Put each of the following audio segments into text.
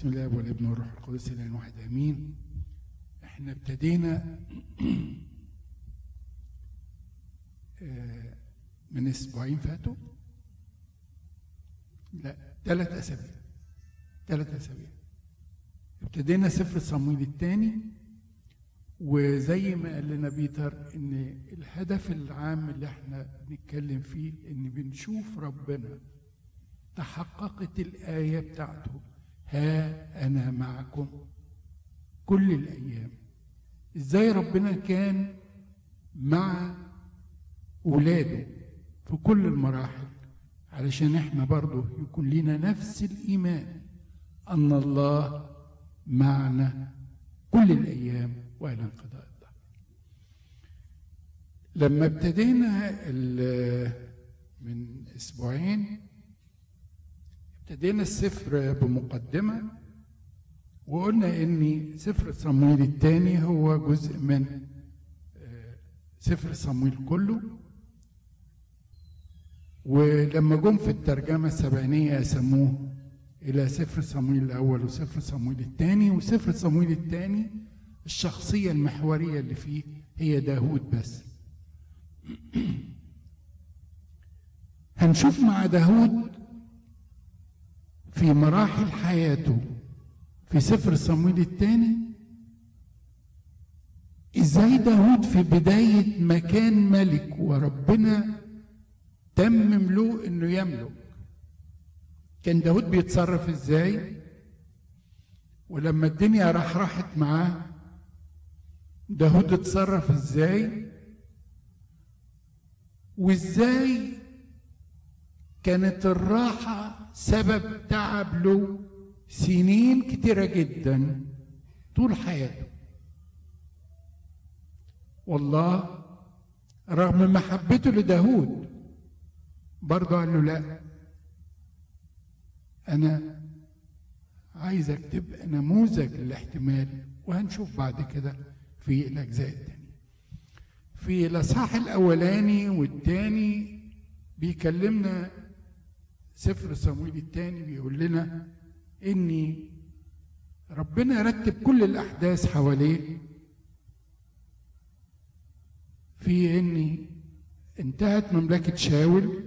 بسم الله والابن والروح القدس الان واحد آمين. إحنا ابتدينا آه، من أسبوعين فاتوا. لا ثلاث أسابيع. ثلاث أسابيع. ابتدينا سفر صمويل الثاني وزي ما قال لنا بيتر إن الهدف العام اللي إحنا بنتكلم فيه إن بنشوف ربنا تحققت الآية بتاعته. ها أنا معكم كل الأيام. إزاي ربنا كان مع ولاده في كل المراحل؟ علشان إحنا برضه يكون لنا نفس الإيمان أن الله معنا كل الأيام وإلى انقضاء الدهر. لما ابتدينا من أسبوعين ابتدينا السفر بمقدمة وقلنا إن سفر صمويل الثاني هو جزء من آه، سفر صمويل كله. ولما جم في الترجمة السبعينية سموه إلى سفر صمويل الأول وسفر صمويل الثاني وسفر صمويل الثاني الشخصية المحورية اللي فيه هي داود بس. هنشوف مع داود في مراحل حياته. في سفر صمويل الثاني إزاي داود في بداية ما كان ملك وربنا تمم له إنه يملك؟ كان داود بيتصرف إزاي؟ ولما الدنيا راح راحت معاه داود اتصرف إزاي؟ وإزاي كانت الراحة سبب تعب له سنين كتيرة جدا طول حياته. والله رغم محبته لداود برضه قال له لا أنا عايزك تبقى نموذج للاحتمال وهنشوف بعد كده في الأجزاء التانية. في الأصحاح الأولاني والتاني بيكلمنا سفر صمويل الثاني بيقول لنا ان ربنا رتب كل الأحداث حواليه في ان انتهت مملكة شاول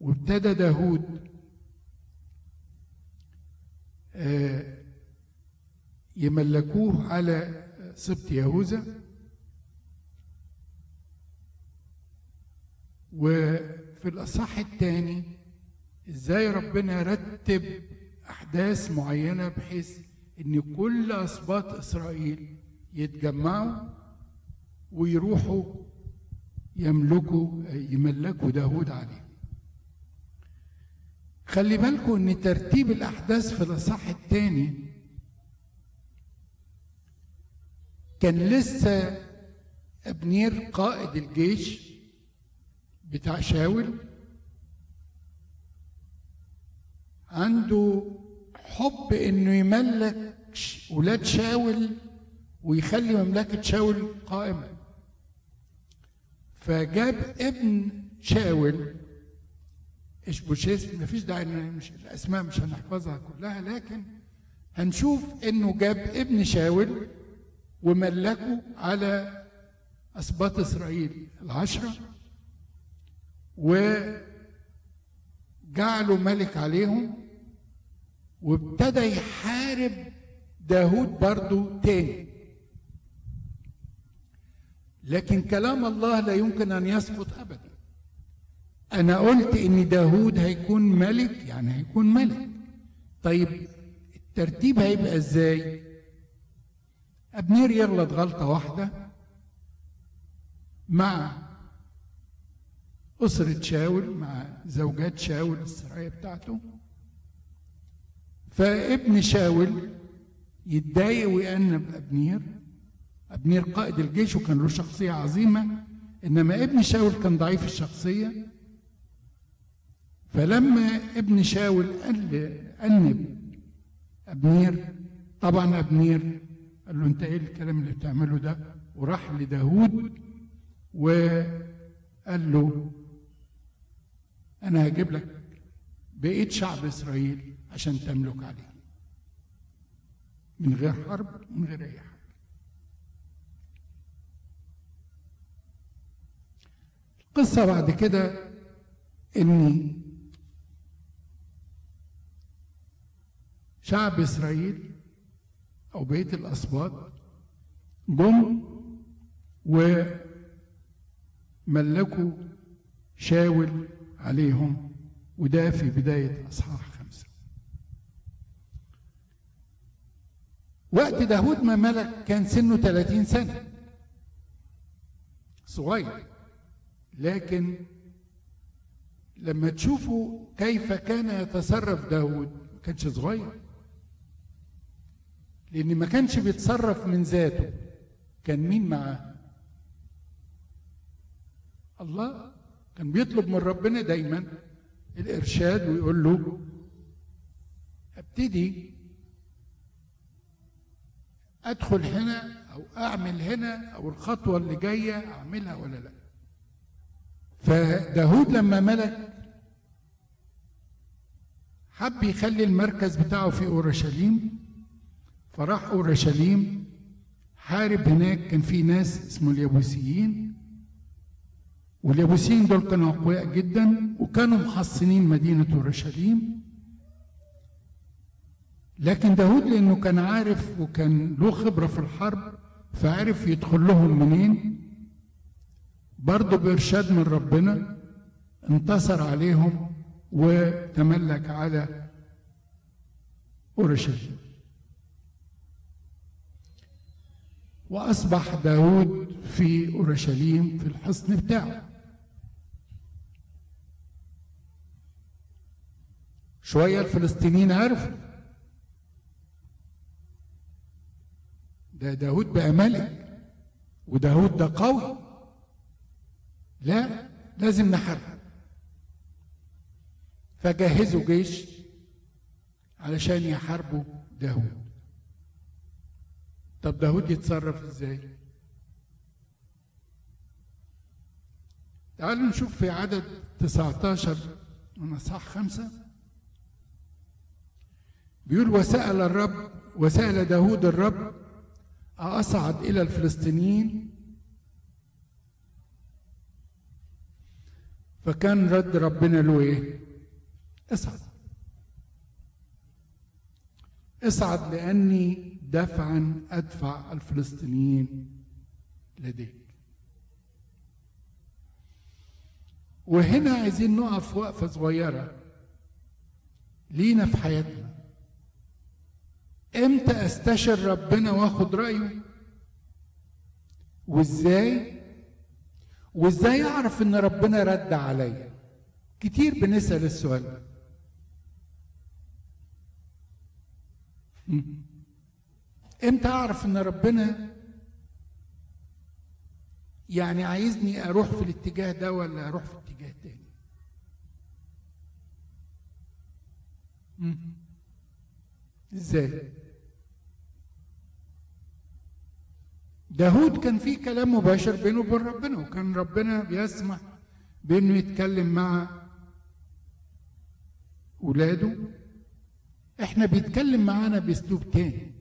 وابتدى داود آه، يملكوه على سبط يهوذا وفي الأصحاح الثاني إزاي ربنا رتب احداث معينة بحيث ان كل اسباط اسرائيل يتجمعوا ويروحوا يملكوا يملكوا داود عليه. خلي بالكم ان ترتيب الاحداث في الاصحاح الثاني كان لسه ابنير قائد الجيش بتاع شاول عنده حب إنه يملك ولاد شاول ويخلي مملكة شاول قائمة. فجاب ابن شاول اشبوشيس مفيش داعي مش الأسماء مش هنحفظها كلها لكن هنشوف إنه جاب ابن شاول وملكه على أسباط إسرائيل العشرة وجعله ملك عليهم. وابتدى يحارب داود برضو تاني. لكن كلام الله لا يمكن أن يسقط ابدا. أنا قلت إن داود هيكون ملك يعني هيكون ملك. طيب الترتيب هيبقى إزاي؟ أبنير يغلط غلطة واحدة مع أسرة شاول مع زوجات شاول السراية بتاعته. فابن شاول يتضايق ويأنب أبنير. أبنير قائد الجيش وكان له شخصية عظيمة إنما ابن شاول كان ضعيف الشخصية. فلما ابن شاول قال أنب أبنير طبعا أبنير قال له أنت إيه الكلام اللي بتعمله ده؟ وراح لداود وقال له أنا هجيب لك بقية شعب إسرائيل. عشان تملك عليه. من غير حرب من غير أي حاجة القصة بعد كده إن شعب إسرائيل أو بقية الأسباط جم وملكوا شاول عليهم وده في بداية أصحاح. وقت داود ما ملك كان سنه 30 سنة. صغير. لكن لما تشوفوا كيف كان يتصرف داود ما كانش صغير. لأن ما كانش بيتصرف من ذاته. كان مين معاه؟ الله. كان بيطلب من ربنا دايما الإرشاد ويقول له أبتدي أدخل هنا أو أعمل هنا أو الخطوة اللي جاية أعملها ولا لأ. فداود لما ملك حب يخلي المركز بتاعه في أورشليم فراح أورشليم حارب هناك كان في ناس اسمه اليابوسيين. واليابوسيين دول كانوا أقوياء جدا وكانوا محصنين مدينة أورشليم. لكن داود لأنه كان عارف وكان له خبرة في الحرب فعرف يدخل لهم منين. برضه بإرشاد من ربنا انتصر عليهم وتملك على أورشليم وأصبح داود في أورشليم في الحصن بتاعه. شوية الفلسطينيين عرفوا ده داود بقى ملك وداود ده قوي. لا لازم نحارب فجهزوا جيش علشان يحاربوا داود. طب داود يتصرف إزاي؟ تعالوا نشوف في عدد 19 من اصحاح خمسة؟ بيقول وسأل الرب وسأل داود الرب أصعد إلى الفلسطينيين. فكان رد ربنا له إيه؟ اصعد. اصعد لأني دفعا أدفع الفلسطينيين لديك. وهنا عايزين نقف وقفة صغيرة لينا في حياتنا. إمتى استشر ربنا واخد رأيه؟ وازاي؟ وازاي اعرف ان ربنا رد عليا؟ كتير بنسأل السؤال ده. إمتى اعرف ان ربنا يعني عايزني أروح في الاتجاه ده ولا أروح في اتجاه تاني؟ إزاي؟ داود كان في كلام مباشر بينه وبين ربنا وكان ربنا بيسمح بأنه يتكلم مع ولاده. إحنا بيتكلم معانا بأسلوب تاني.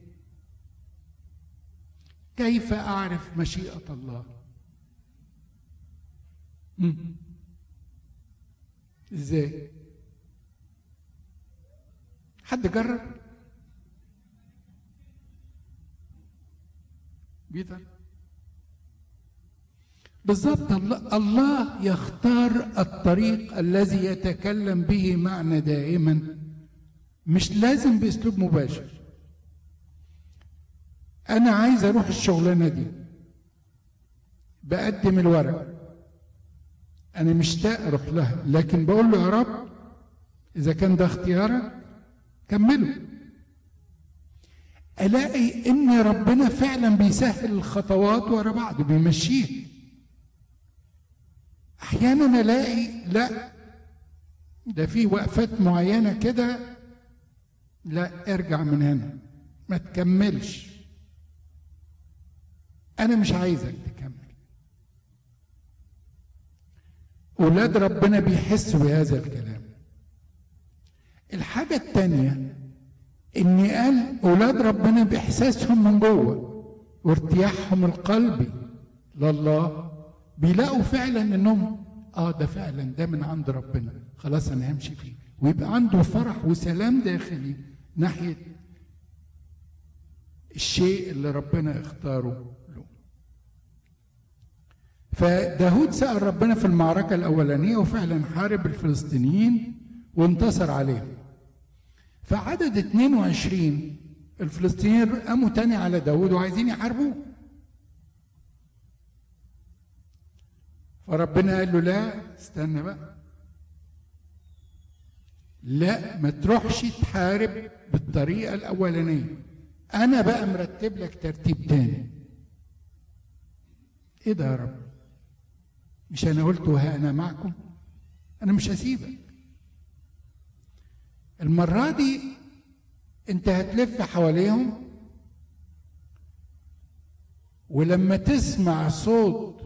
كيف أعرف مشيئة الله؟ إزاي؟ حد جرب؟ بيتر. بالضبط الله يختار الطريق الذي يتكلم به معنا دائما. مش لازم بأسلوب مباشر. أنا عايز أروح الشغلانة دي. بقدم الورق. أنا مشتاق أروح لها. لكن بقول له يا رب إذا كان ده اختيارك كمله. ألاقي إن ربنا فعلا بيسهل الخطوات ورا بعض بيمشيه أحيانا ألاقي لا ده في وقفات معينة كده لا ارجع من هنا ما تكملش. أنا مش عايزك تكمل. أولاد ربنا بيحسوا بهذا الكلام. الحاجة الثانية ان قال أولاد ربنا بإحساسهم من جوه وارتياحهم القلبي لله. بيلاقوا فعلا إنهم آه ده فعلا ده من عند ربنا. خلاص أنا همشي فيه. ويبقى عنده فرح وسلام داخلي ناحية الشيء اللي ربنا اختاره له. فداود سأل ربنا في المعركة الأولانية وفعلا حارب الفلسطينيين وانتصر عليهم. فعدد 22 الفلسطينيين قاموا تاني على داود وعايزين يحاربوه. فربنا قال له لا استنى بقى. لا ما تروحش تحارب بالطريقة الأولانية. أنا بقى مرتب لك ترتيب تاني. إيه ده يا رب؟ مش أنا قلت ها أنا معكم؟ أنا مش هسيبك. المرة دي أنت هتلف حواليهم. ولما تسمع صوت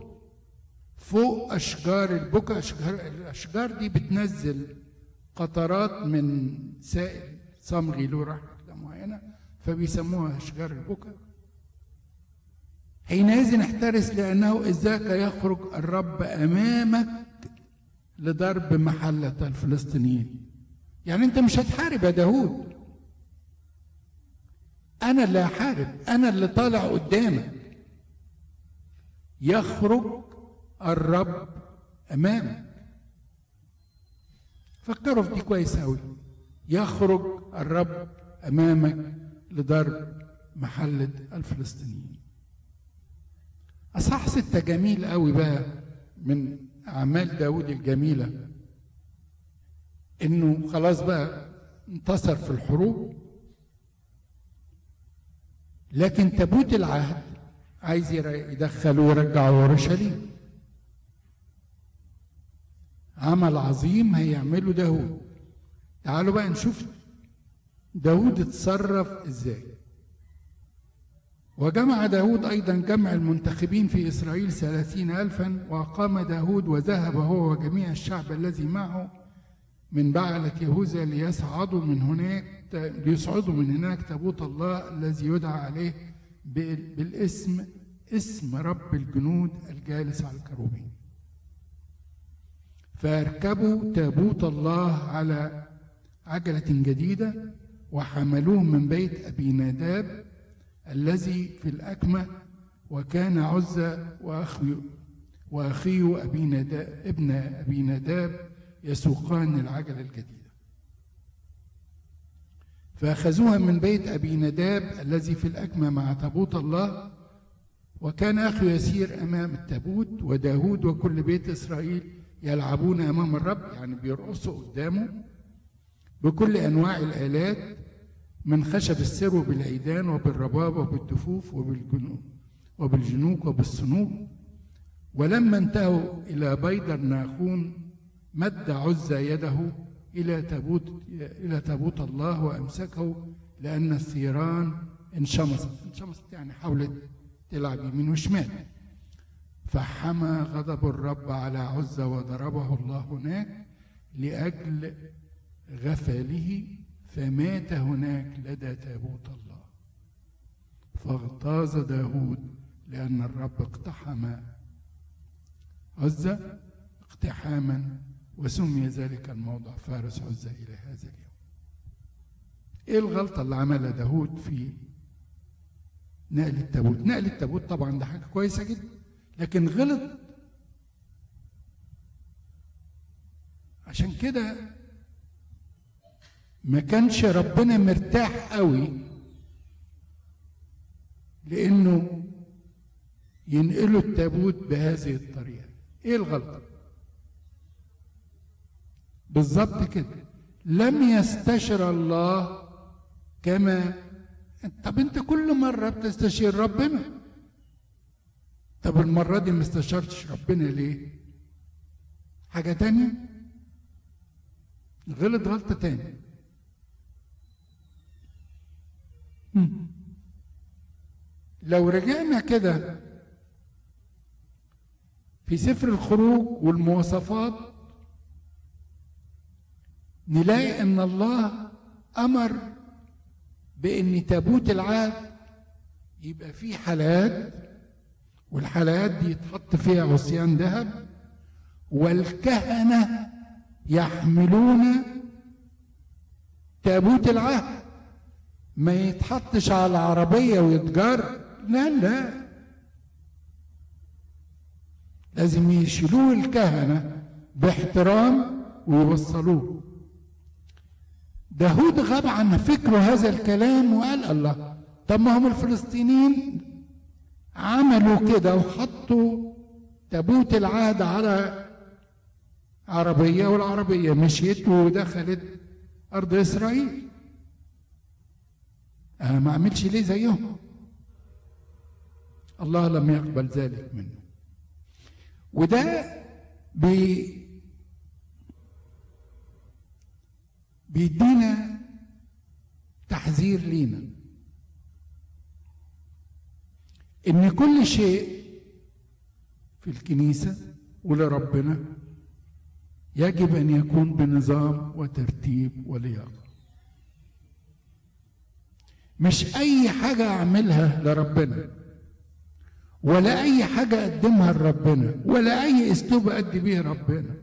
فوق أشجار البكا أشجار الأشجار دي بتنزل قطرات من سائل صمغي له رحلة معينة فبيسموها أشجار البكا حينئذ احترس لأنه إذ ذاك يخرج الرب أمامك لضرب محلة الفلسطينيين. يعني أنت مش هتحارب يا داود أنا اللي هحارب أنا اللي طالع قدامك. يخرج الرب أمامك. فكروا في دي كويس أوي. يخرج الرب أمامك لضرب محلة الفلسطينيين. أصح ستة جميل قوي بقى من أعمال داود الجميلة. إنه خلاص بقى انتصر في الحروب. لكن تابوت العهد عايز يدخله ويرجعه اورشليم. عمل عظيم هيعمله داود تعالوا بقى نشوف داود اتصرف إزاي. وجمع داود أيضا جمع المنتخبين في إسرائيل ثلاثين ألفا وأقام داود وذهب هو وجميع الشعب الذي معه من بعلة يهوذا ليصعدوا من هناك ليصعدوا من هناك تابوت الله الذي يدعى عليه بالاسم اسم رب الجنود الجالس على الكروبين. فاركبوا تابوت الله على عجلة جديدة وحملوه من بيت أبي ناداب الذي في الأكمة وكان عزة وأخي وأخيه أبي نداب ابن أبي نداب يسوقان العجلة الجديدة فأخذوها من بيت أبي نداب الذي في الأكمة مع تابوت الله وكان أخو يسير أمام التابوت وداود وكل بيت إسرائيل يلعبون أمام الرب يعني بيرقصوا قدامه بكل أنواع الآلات من خشب السرو بالعيدان وبالرباب وبالدفوف وبالجنوب وبالجنوق وبالصنوب. ولما انتهوا إلى بيدر ناخون مد عزة يده إلى تابوت إلى تابوت الله وأمسكه لأن الثيران انشمصت انشمصت يعني حاولت تلعب يمين وشمال. فحمى غضب الرب على عزة وضربه الله هناك لأجل غفله فمات هناك لدى تابوت الله. فاغتاظ داود لأن الرب اقتحم عزة اقتحاما وسمي ذلك الموضع فارس عزة إلى هذا اليوم. إيه الغلطة اللي عملها داود في نقل التابوت؟ نقل التابوت طبعا ده حاجة كويسة جدا لكن غلط. عشان كده ما كانش ربنا مرتاح قوي لأنه ينقلوا التابوت بهذه الطريقة. إيه الغلطة؟ بالظبط كده. لم يستشر الله كما طب انت كل مرة بتستشير ربنا. طب المرة دي ما استشرتش ربنا ليه؟ حاجة تانية؟ غلط غلطة تانية. لو رجعنا كده في سفر الخروج والمواصفات نلاقي إن الله أمر بإن تابوت العهد يبقى فيه حلقات والحلقات دي يتحط فيها عصيان ذهب والكهنة يحملون تابوت العهد. ما يتحطش على العربية ويتجر لا لا. لازم يشيلوه الكهنة باحترام ويوصلوه. داود غاب عن فكره هذا الكلام وقال الله طب ما هم الفلسطينيين عملوا كده وحطوا تابوت العهد على عربية والعربية مشيت ودخلت أرض إسرائيل. أنا ما أعملش ليه زيهم؟ الله لم يقبل ذلك منه. وده بي بيدينا تحذير لينا. إن كل شيء في الكنيسة ولربنا يجب أن يكون بنظام وترتيب ولياقة. مش أي حاجة أعملها لربنا ولا أي حاجة أقدمها لربنا ولا أي أسلوب ادي بيه ربنا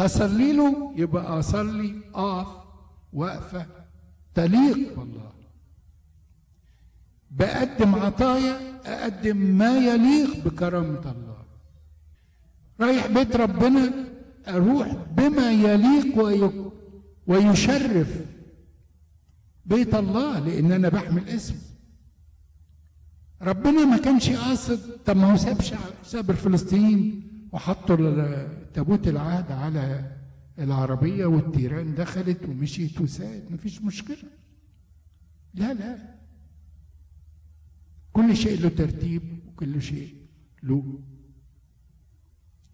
هصلي له يبقى أصلي أقف وقفه تليق بالله. بقدم عطايا أقدم ما يليق بكرامة الله. رايح بيت ربنا أروح بما يليق وي- ويشرف بيت الله لأن أنا بحمل اسم. ربنا ما كانش قاصد طب ما هو ساب ساب الفلسطينيين وحطوا تابوت العهد على العربية والتيران دخلت ومشيت وساعت مفيش مشكلة. لا لا. كل شيء له ترتيب وكل شيء له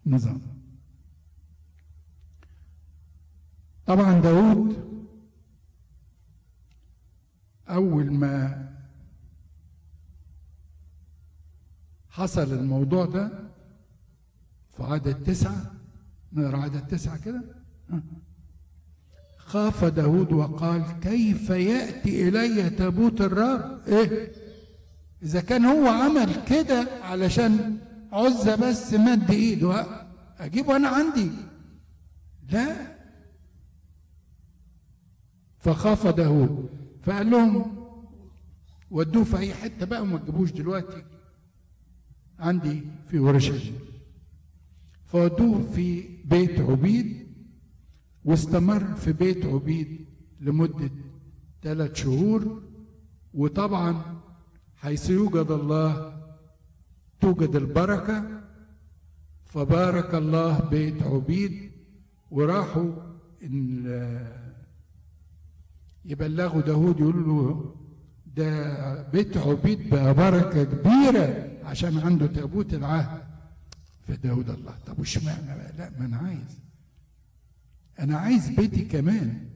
نظام. طبعا داود أول ما حصل الموضوع ده في عدد تسعة نقرا عدد تسعة كده. خاف داود وقال كيف يأتي إلي تابوت الرب؟ إيه؟ إذا كان هو عمل كده علشان عزة بس مد إيده أجيبه أنا عندي. لا. فخاف داود فقال لهم ودوه في أي حتة بقى وما تجيبوش دلوقتي. عندي في اورشليم فودوه في بيت عبيد واستمر في بيت عبيد لمدة ثلاث شهور وطبعا حيث يوجد الله توجد البركة فبارك الله بيت عبيد وراحوا يبلغوا داود يقولوا له ده بيت عبيد بقى بركة كبيرة عشان عنده تابوت العهد. فداود الله. طب وش معنى بقى؟ لا ما أنا عايز. أنا عايز بيتي كمان.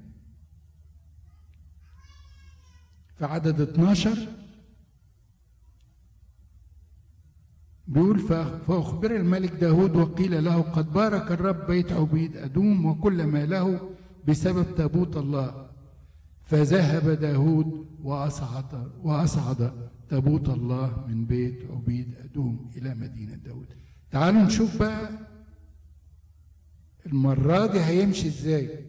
في عدد 12 بيقول "فأخ- فأخبر الملك داود وقيل له قد بارك الرب بيت عبيد أدوم وكل ما له بسبب تابوت الله. فذهب داود وأصعد وأصعد تابوت الله من بيت عبيد أدوم إلى مدينة داود. تعالوا نشوف بقى المرة دي هيمشي إزاي.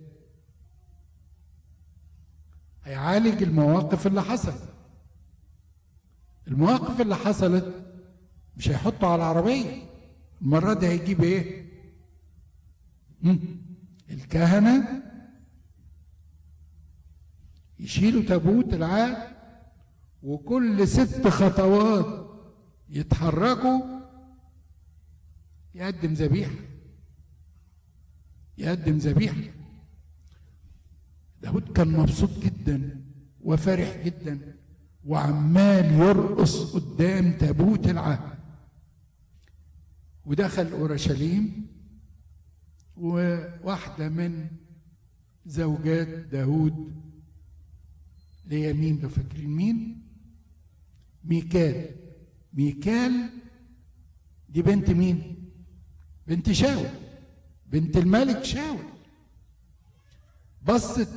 هيعالج المواقف اللي حصلت. المواقف اللي حصلت مش هيحطه على العربية. المرة دي هيجيب إيه. الكهنة. يشيلوا تابوت العهد وكل ست خطوات يتحركوا يقدم ذبيحة. يقدم ذبيحة. داود كان مبسوط جدا وفرح جدا وعمال يرقص قدام تابوت العهد. ودخل أورشليم وواحدة من زوجات داود ليا مين لو فاكرين مين؟ ميكال. ميكال دي بنت مين؟ بنت شاول. بنت الملك شاول. بصت.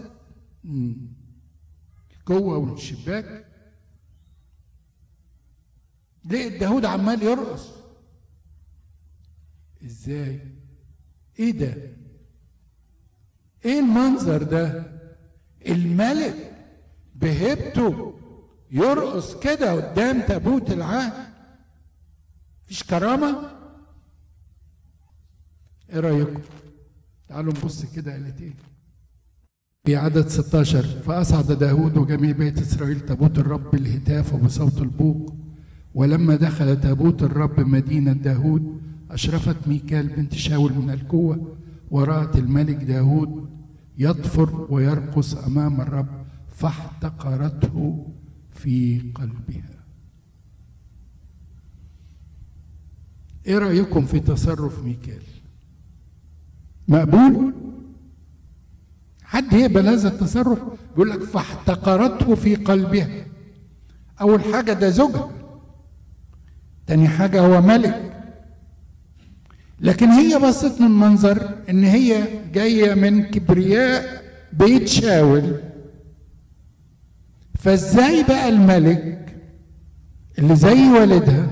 جوه والشباك. لقيت داود عمال يرقص. إزاي؟ إيه ده؟ إيه المنظر ده؟ الملك بهبته يرقص كده قدام تابوت العهد. مفيش كرامة؟ إيه رأيكم تعالوا نبص كده قالت إيه في عدد 16 فأصعد داود وجميع بيت إسرائيل تابوت الرب بالهتاف وبصوت البوق. ولما دخل تابوت الرب مدينة داود أشرفت ميكال بنت شاول من القوة ورأت الملك داود يطفر ويرقص أمام الرب فاحتقرته في قلبها. إيه رأيكم في تصرف ميكال؟ مقبول؟ حد يقبل هذا التصرف؟ بيقول لك فاحتقرته في قلبها. أول حاجة ده زوجها. تاني حاجة هو ملك. لكن هي بصت من منظر إن هي جاية من كبرياء بيت شاول. فازاي بقى الملك اللي زي والدها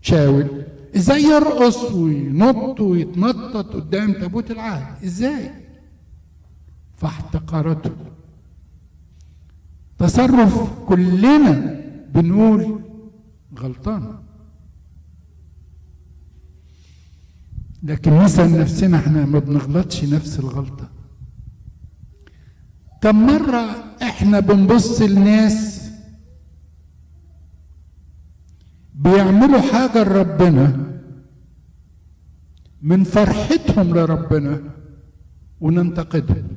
شاول؟ إزاي يرقص وينط ويتنطط قدام تابوت العهد؟ إزاي؟ فاحتقرته. تصرف كلنا بنقول غلطان. لكن نسأل نفسنا إحنا ما بنغلطش نفس الغلطة. كم مرة إحنا بنبص لناس بيعملوا حاجة لربنا من فرحتهم لربنا وننتقدهم.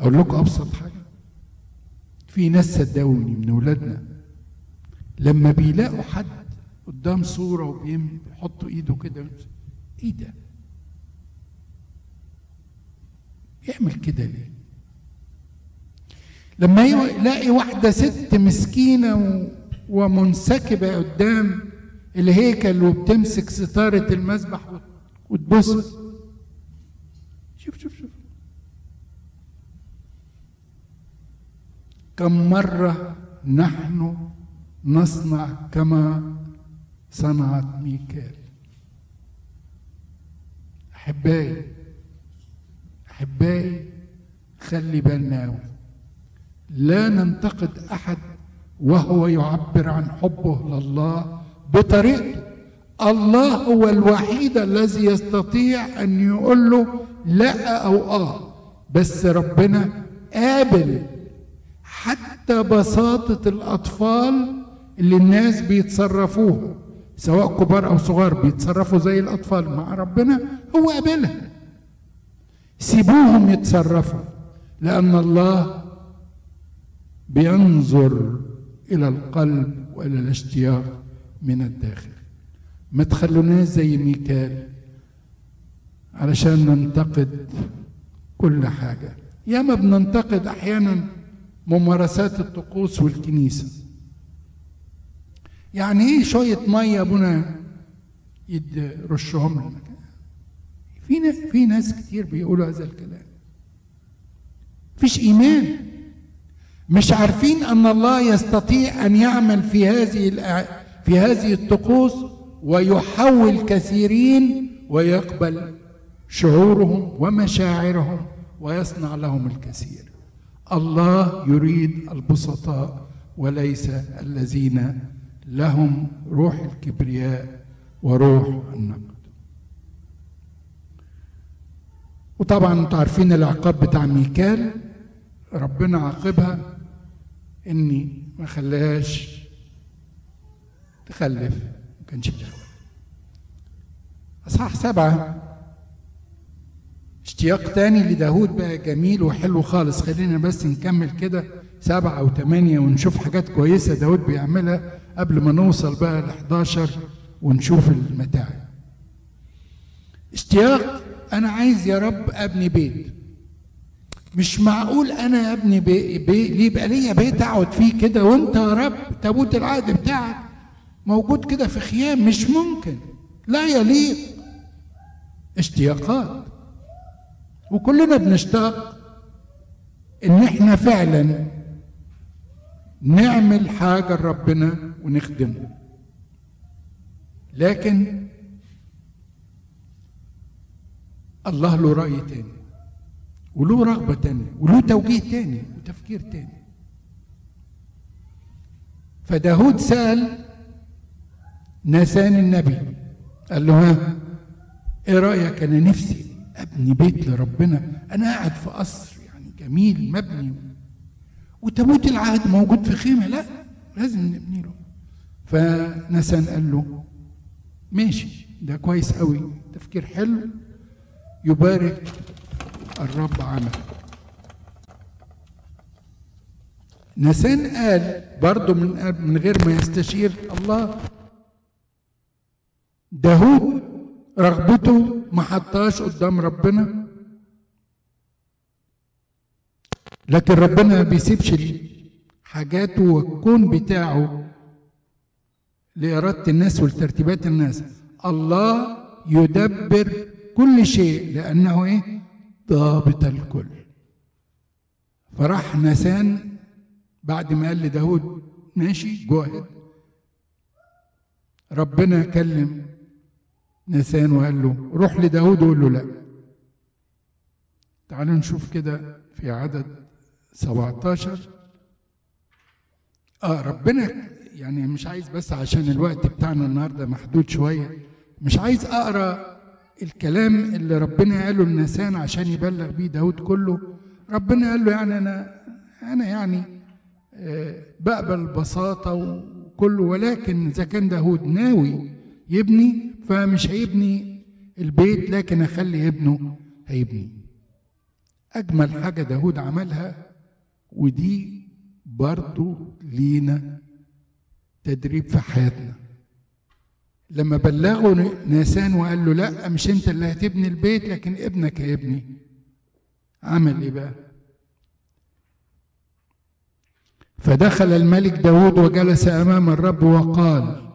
أقول لكم أبسط حاجة. في ناس صدقوني من ولادنا لما بيلاقوا حد قدام صورة وبيحطوا إيده كده إيه ده؟ يعمل كده ليه؟ لما يلاقي واحدة ست مسكينة ومنسكبه قدام الهيكل وبتمسك ستارة المسبح وتبص. شوف شوف شوف. كم مرة نحن نصنع كما صنعت ميكال. أحبائي أحبائي خلي بالنا لا ننتقد أحد وهو يعبر عن حبه لله بطريقته الله هو الوحيد الذي يستطيع أن يقول له لا أو آه. بس ربنا قابل حتى بساطة الأطفال اللي الناس بيتصرفوها سواء كبار أو صغار بيتصرفوا زي الأطفال مع ربنا هو قابلها. سيبوهم يتصرفوا لأن الله بينظر إلى القلب وإلى الاشتياق من الداخل. ما تخلوناش زي ميكال علشان ننتقد كل حاجة. ياما بننتقد أحيانا ممارسات الطقوس والكنيسة. يعني إيه شوية مية أبونا يرشهم لنا؟ في في ناس كتير بيقولوا هذا الكلام. فيش إيمان. مش عارفين أن الله يستطيع أن يعمل في هذه في هذه الطقوس ويحول كثيرين ويقبل شعورهم ومشاعرهم ويصنع لهم الكثير. الله يريد البسطاء وليس الذين لهم روح الكبرياء وروح النقد. وطبعا أنتوا عارفين العقاب بتاع ميكال؟ ربنا عاقبها. إني ما خلاهاش تخلف. ما كانش لها أصحاح سبعة. اشتياق تاني لداود بقى جميل وحلو خالص. خلينا بس نكمل كده سبعة أو ثمانية ونشوف حاجات كويسة داود بيعملها قبل ما نوصل بقى ل 11 ونشوف المتاعب اشتياق أنا عايز يا رب أبني بيت. مش معقول أنا أبني بي بي ليه يبقى ليا بيت أقعد فيه كده وأنت يا رب تابوت العهد بتاعك موجود كده في خيام مش ممكن. لا يليق. اشتياقات. وكلنا بنشتاق إن إحنا فعلا نعمل حاجة لربنا ونخدمه. لكن الله له رأي تاني. وله رغبة تانية وله توجيه تاني وتفكير تاني. فداود سأل ناسان النبي قال له ها إيه رأيك؟ أنا نفسي أبني بيت لربنا. أنا قاعد في قصر يعني جميل مبني. وتابوت العهد موجود في خيمة؟ لا لازم نبني له. فنسان قال له ماشي ده كويس قوي تفكير حلو. يبارك. الرب عمل. نسان قال برضه من من غير ما يستشير الله داود رغبته ما حطهاش قدام ربنا. لكن ربنا ما بيسيبش حاجاته والكون بتاعه لإرادة الناس ولترتيبات الناس. الله يدبر كل شيء لأنه إيه؟ ضابط الكل. فراح نسان بعد ما قال لداود ماشي جوهد. ربنا كلم نسان وقال له روح لداود وقول له لا. تعالوا نشوف كده في عدد 17 آه ربنا يعني مش عايز بس عشان الوقت بتاعنا النهارده محدود شوية مش عايز أقرأ الكلام اللي ربنا قاله لنسان عشان يبلغ بيه داود كله ربنا قال له يعني أنا أنا يعني آه بقبل ببساطه وكله ولكن إذا كان داود ناوي يبني فمش هيبني البيت لكن أخلي ابنه هيبني. أجمل حاجة داود عملها ودي برضو لينا تدريب في حياتنا. لما بلغوا ناسان وقال له لا مش انت اللي هتبني البيت لكن ابنك هيبني. عمل إيه بقى؟ فدخل الملك داود وجلس أمام الرب وقال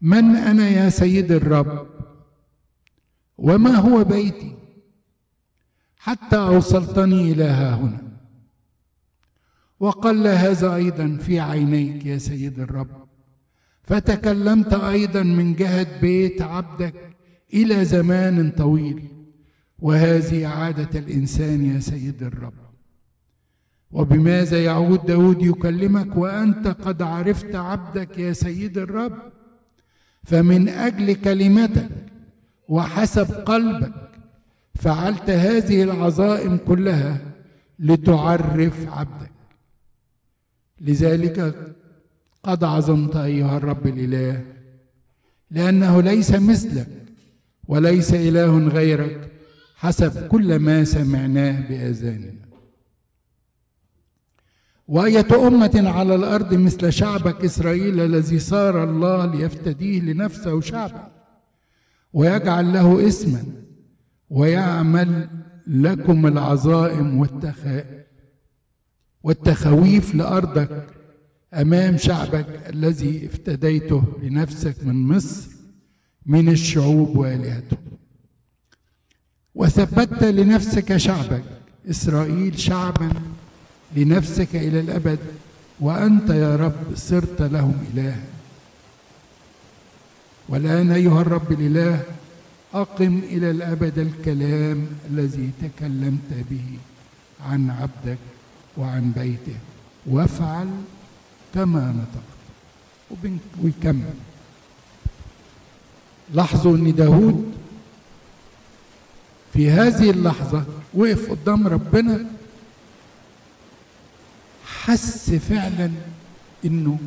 من أنا يا سيد الرب؟ وما هو بيتي؟ حتى أوصلتني إلى ها هنا. وقل هذا أيضا في عينيك يا سيد الرب. فتكلمت أيضا من جهة بيت عبدك إلى زمان طويل. وهذه عادة الإنسان يا سيد الرب. وبماذا يعود داود يكلمك وأنت قد عرفت عبدك يا سيد الرب؟ فمن أجل كلمتك وحسب قلبك فعلت هذه العظائم كلها لتعرف عبدك. لذلك قد عظمت أيها الرب الإله لأنه ليس مثلك وليس إله غيرك حسب كل ما سمعناه بآذاننا. وآية أمة على الأرض مثل شعبك إسرائيل الذي صار الله ليفتديه لنفسه شعبا ويجعل له اسما ويعمل لكم العظائم والتخ... والتخويف لأرضك أمام شعبك الذي افتديته لنفسك من مصر من الشعوب وآلهته. وثبتت لنفسك شعبك إسرائيل شعبا لنفسك إلى الأبد وأنت يا رب صرت لهم إلها. والآن أيها الرب الإله أقم إلى الأبد الكلام الذي تكلمت به عن عبدك وعن بيته وافعل كما نطقت ويكمل. لاحظوا إن داود في هذه اللحظة وقف قدام ربنا حس فعلا إنه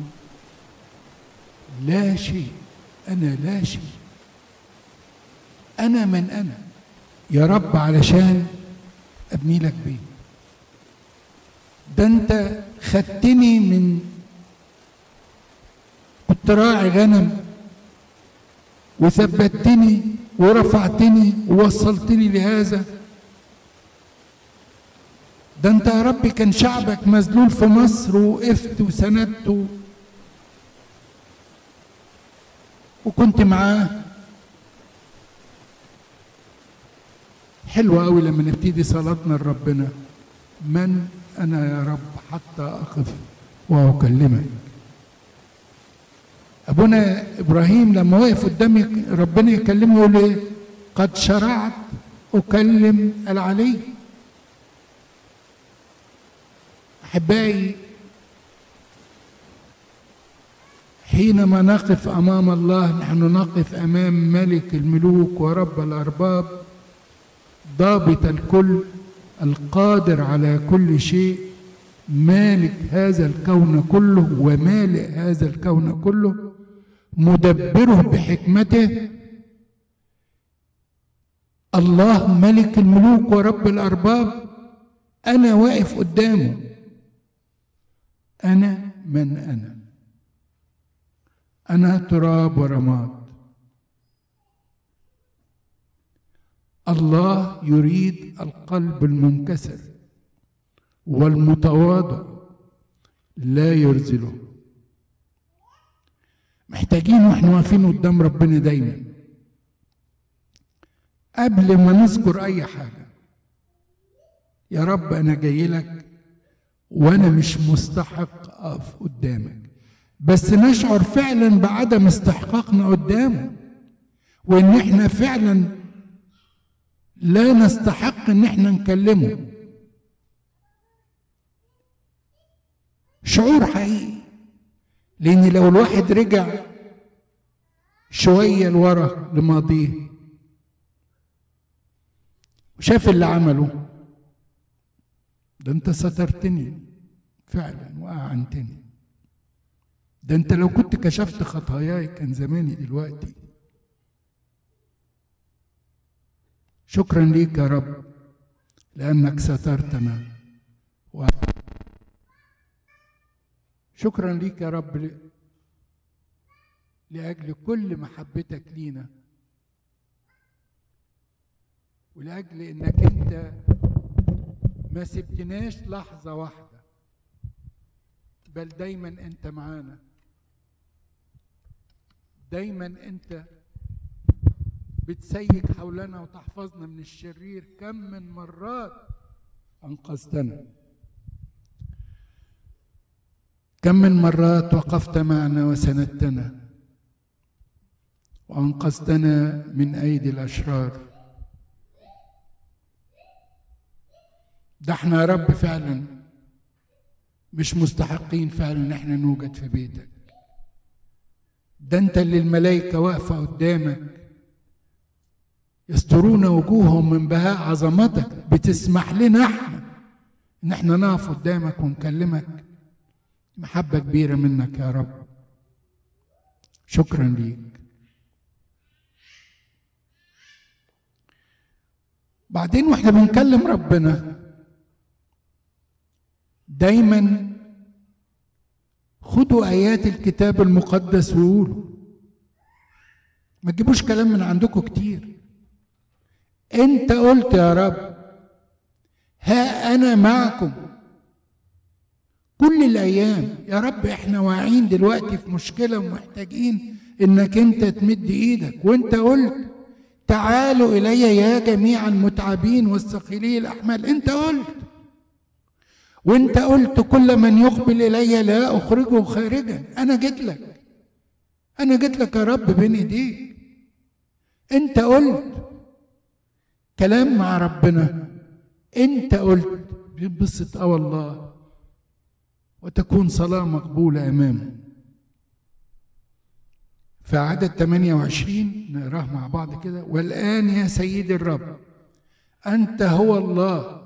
لا شيء أنا لا شيء. أنا من أنا. يا رب علشان أبني لك بيت. ده أنت خدتني من كنت راعي غنم وثبتني ورفعتني ووصلتني لهذا. ده انت يا رب كان شعبك مذلول في مصر وقفت وسندته وكنت معاه. حلوة قوي لما نبتدي صلاتنا لربنا. من أنا يا رب حتى أقف وأكلمك؟ أبونا إبراهيم لما وقف قدام ربنا يكلمه يقول إيه؟ قد شرعت أكلم العلي. أحبائي حينما نقف أمام الله نحن نقف أمام ملك الملوك ورب الأرباب ضابط الكل القادر على كل شيء مالك هذا الكون كله ومالئ هذا الكون كله. مدبره بحكمته. الله ملك الملوك ورب الأرباب. أنا واقف قدامه. أنا من أنا. أنا تراب ورماد. الله يريد القلب المنكسر والمتواضع لا يرزله. محتاجين وإحنا واقفين قدام ربنا دايما. قبل ما نذكر أي حاجة يا رب أنا جاي لك وأنا مش مستحق أقف قدامك. بس نشعر فعلا بعدم استحقاقنا قدامه وإن إحنا فعلا لا نستحق إن إحنا نكلمه. شعور حقيقي. لأن لو الواحد رجع شوية لورا لماضيه وشاف اللي عمله ده أنت سترتني فعلا وأعنتني. ده أنت لو كنت كشفت خطاياي كان زماني دلوقتي. شكرا ليك يا رب لأنك سترتنا. و... شكرا ليك يا رب. لأجل كل محبتك لينا ولأجل إنك أنت ما سبتناش لحظة واحدة بل دايما أنت معانا دايما أنت بتسيك حولنا وتحفظنا من الشرير كم من مرات أنقذتنا كم من مرات وقفت معنا وسندتنا وأنقذتنا من أيدي الأشرار. ده إحنا يا رب فعلا مش مستحقين فعلا إن إحنا نوجد في بيتك. ده أنت اللي الملائكة واقفة قدامك يسترون وجوههم من بهاء عظمتك بتسمح لنا إحنا إن إحنا نقف قدامك ونكلمك. محبة كبيرة منك يا رب. شكرا ليك. بعدين وإحنا بنكلم ربنا. دايما خدوا آيات الكتاب المقدس وقولوا. ما تجيبوش كلام من عندكم كتير. انت قلت يا رب ها أنا معكم. كل الأيام. يا رب إحنا واعيين دلوقتي في مشكلة ومحتاجين إنك أنت تمد إيدك. وأنت قلت تعالوا إلي يا جميع المتعبين والثقيلي الأحمال. أنت قلت. وأنت قلت كل من يقبل إلي لا أخرجه خارجا. أنا جيت لك. أنا جيت لك يا رب بين إيديك. أنت قلت كلام مع ربنا. أنت قلت بينبسط أه والله. وتكون صلاة مقبولة أمامه. في عدد 28 نقراه مع بعض كده. والآن يا سيدي الرب أنت هو الله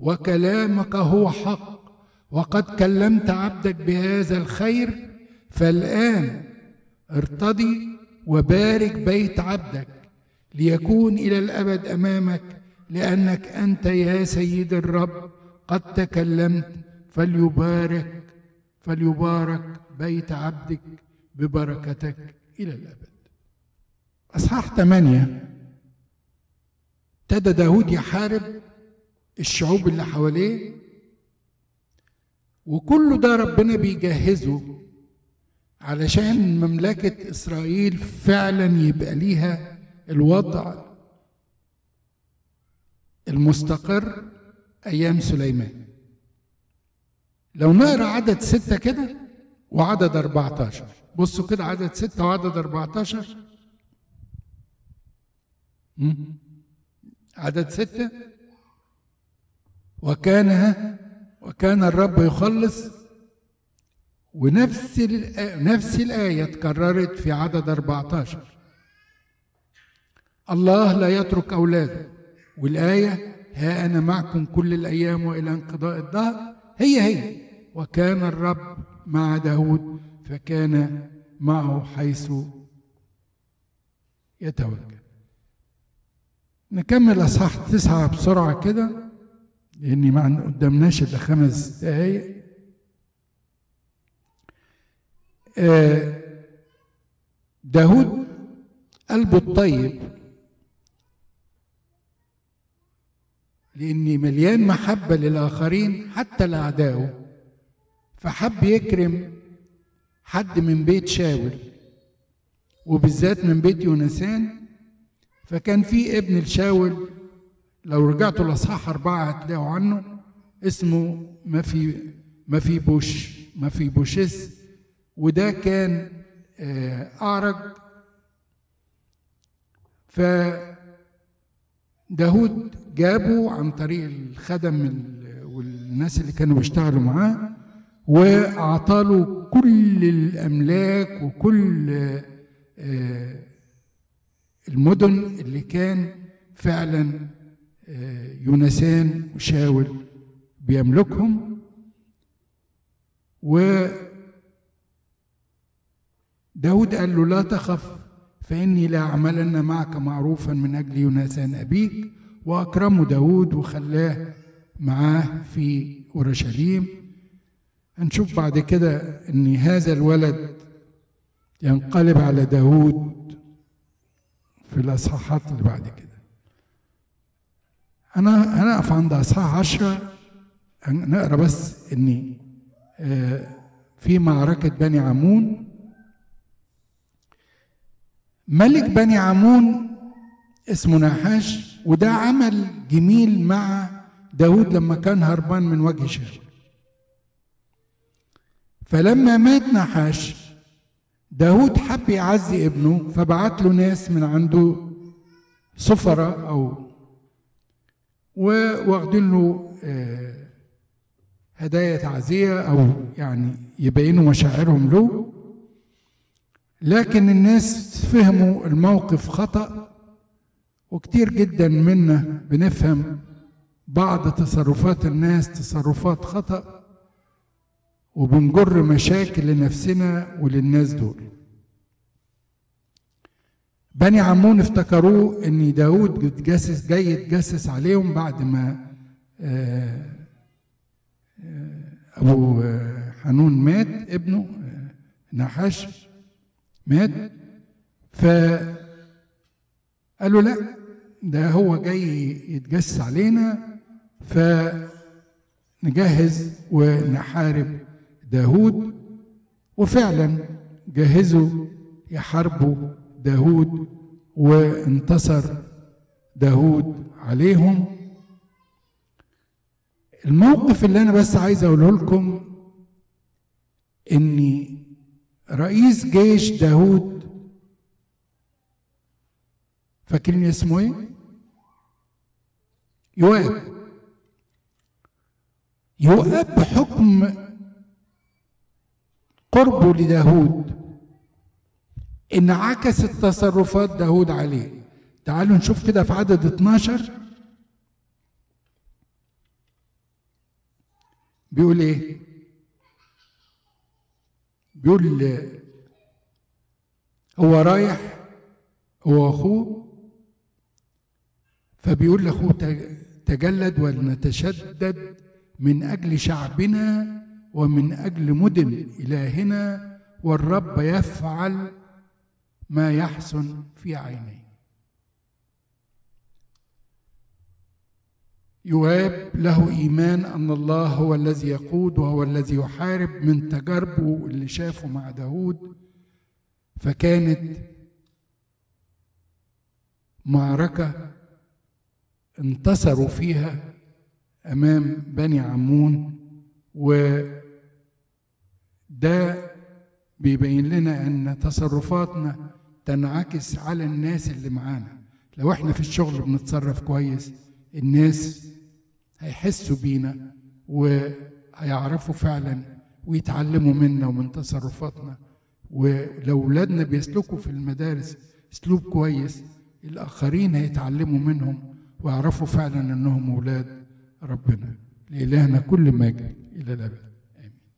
وكلامك هو حق وقد كلمت عبدك بهذا الخير فالآن ارتضي وبارك بيت عبدك ليكون إلى الأبد أمامك لأنك أنت يا سيد الرب قد تكلمت فليبارك فليبارك بيت عبدك ببركتك إلى الأبد. أصحاح ثمانية ابتدى داود يحارب الشعوب اللي حواليه وكل ده ربنا بيجهزه علشان مملكة إسرائيل فعلا يبقى ليها الوضع المستقر أيام سليمان. لو نقرأ عدد ستة كده وعدد 14 بصوا كده عدد ستة وعدد 14 مم. عدد ستة. وكان وكان الرب يخلص ونفس نفس الآية اتكررت في عدد 14 الله لا يترك أولاده. والآية ها أنا معكم كل الأيام وإلى انقضاء الدهر. هي هي. وكان الرب مع داود فكان معه حيث يتوجه. نكمل أصحاح تسعة بسرعة كده لأني ما قدامناش إلا خمس دقايق. آه، داود قلبه الطيب. لأني مليان محبة للآخرين حتى لأعدائه. فحب يكرم حد من بيت شاول وبالذات من بيت يونسان. فكان في ابن الشاول لو رجعتوا لاصحاح أربعة هتلاقوا عنه اسمه ما في ما في بوش ما في بوشس وده كان آه، أعرج. ف داود جابه عن طريق الخدم ال- والناس اللي كانوا بيشتغلوا معاه واعطاله كل الأملاك وكل آه، المدن اللي كان فعلا آه، يونسان وشاول بيملكهم. و داود قال له لا تخف فإني لا أعملن معك معروفا من أجل يونسان أبيك. وأكرمه داود وخلاه معاه في أورشليم. هنشوف بعد كده أن هذا الولد ينقلب على داود في الأصحاحات اللي بعد كده. أنا هنقف عند أصحاح عشرة نقرأ بس إن آه، في معركة بني عمون. ملك بني عمون اسمه نحاش. وده عمل جميل مع داود لما كان هربان من وجه شاول فلما مات نحاش داود حب يعزي ابنه فبعت له ناس من عنده سفرة أو واخدين له آه، هدايا تعزية أو يعني يبينوا مشاعرهم له. لكن الناس فهموا الموقف خطأ. وكتير جدا منا بنفهم بعض تصرفات الناس تصرفات خطأ وبنجر مشاكل لنفسنا وللناس دول. بني عمون افتكروه إن داود يتجسس جاي يتجسس عليهم بعد ما آه، آه، أبو حنون مات ابنه آه، نحاش مات. ف قالوا لا ده هو جاي يتجسس علينا فنجهز ونحارب داود وفعلا جهزوا يحاربوا داود وانتصر داود عليهم. الموقف اللي أنا بس عايز أقوله لكم ان رئيس جيش داود فاكرين اسمه إيه؟ يواب. يواب بحكم قربه لداود. انعكست تصرفات داود عليه. تعالوا نشوف كده في عدد 12 بيقول إيه؟ بيقول هو رايح هو أخوه فبيقول لاخوه تجلد ولنتشدد من أجل شعبنا ومن أجل مدن إلهنا والرب يفعل ما يحسن في عينيه. يواب له إيمان أن الله هو الذي يقود وهو الذي يحارب من تجاربه اللي شافه مع داود فكانت معركة انتصروا فيها أمام بني عمون و ده بيبين لنا أن تصرفاتنا تنعكس على الناس اللي معانا. لو إحنا في الشغل بنتصرف كويس الناس هيحسوا بينا وهيعرفوا فعلا ويتعلموا منا ومن تصرفاتنا. ولو اولادنا بيسلكوا في المدارس أسلوب كويس الآخرين هيتعلموا منهم. ويعرفوا فعلا أنهم أولاد ربنا لإلهنا كل مجد إلى الأبد.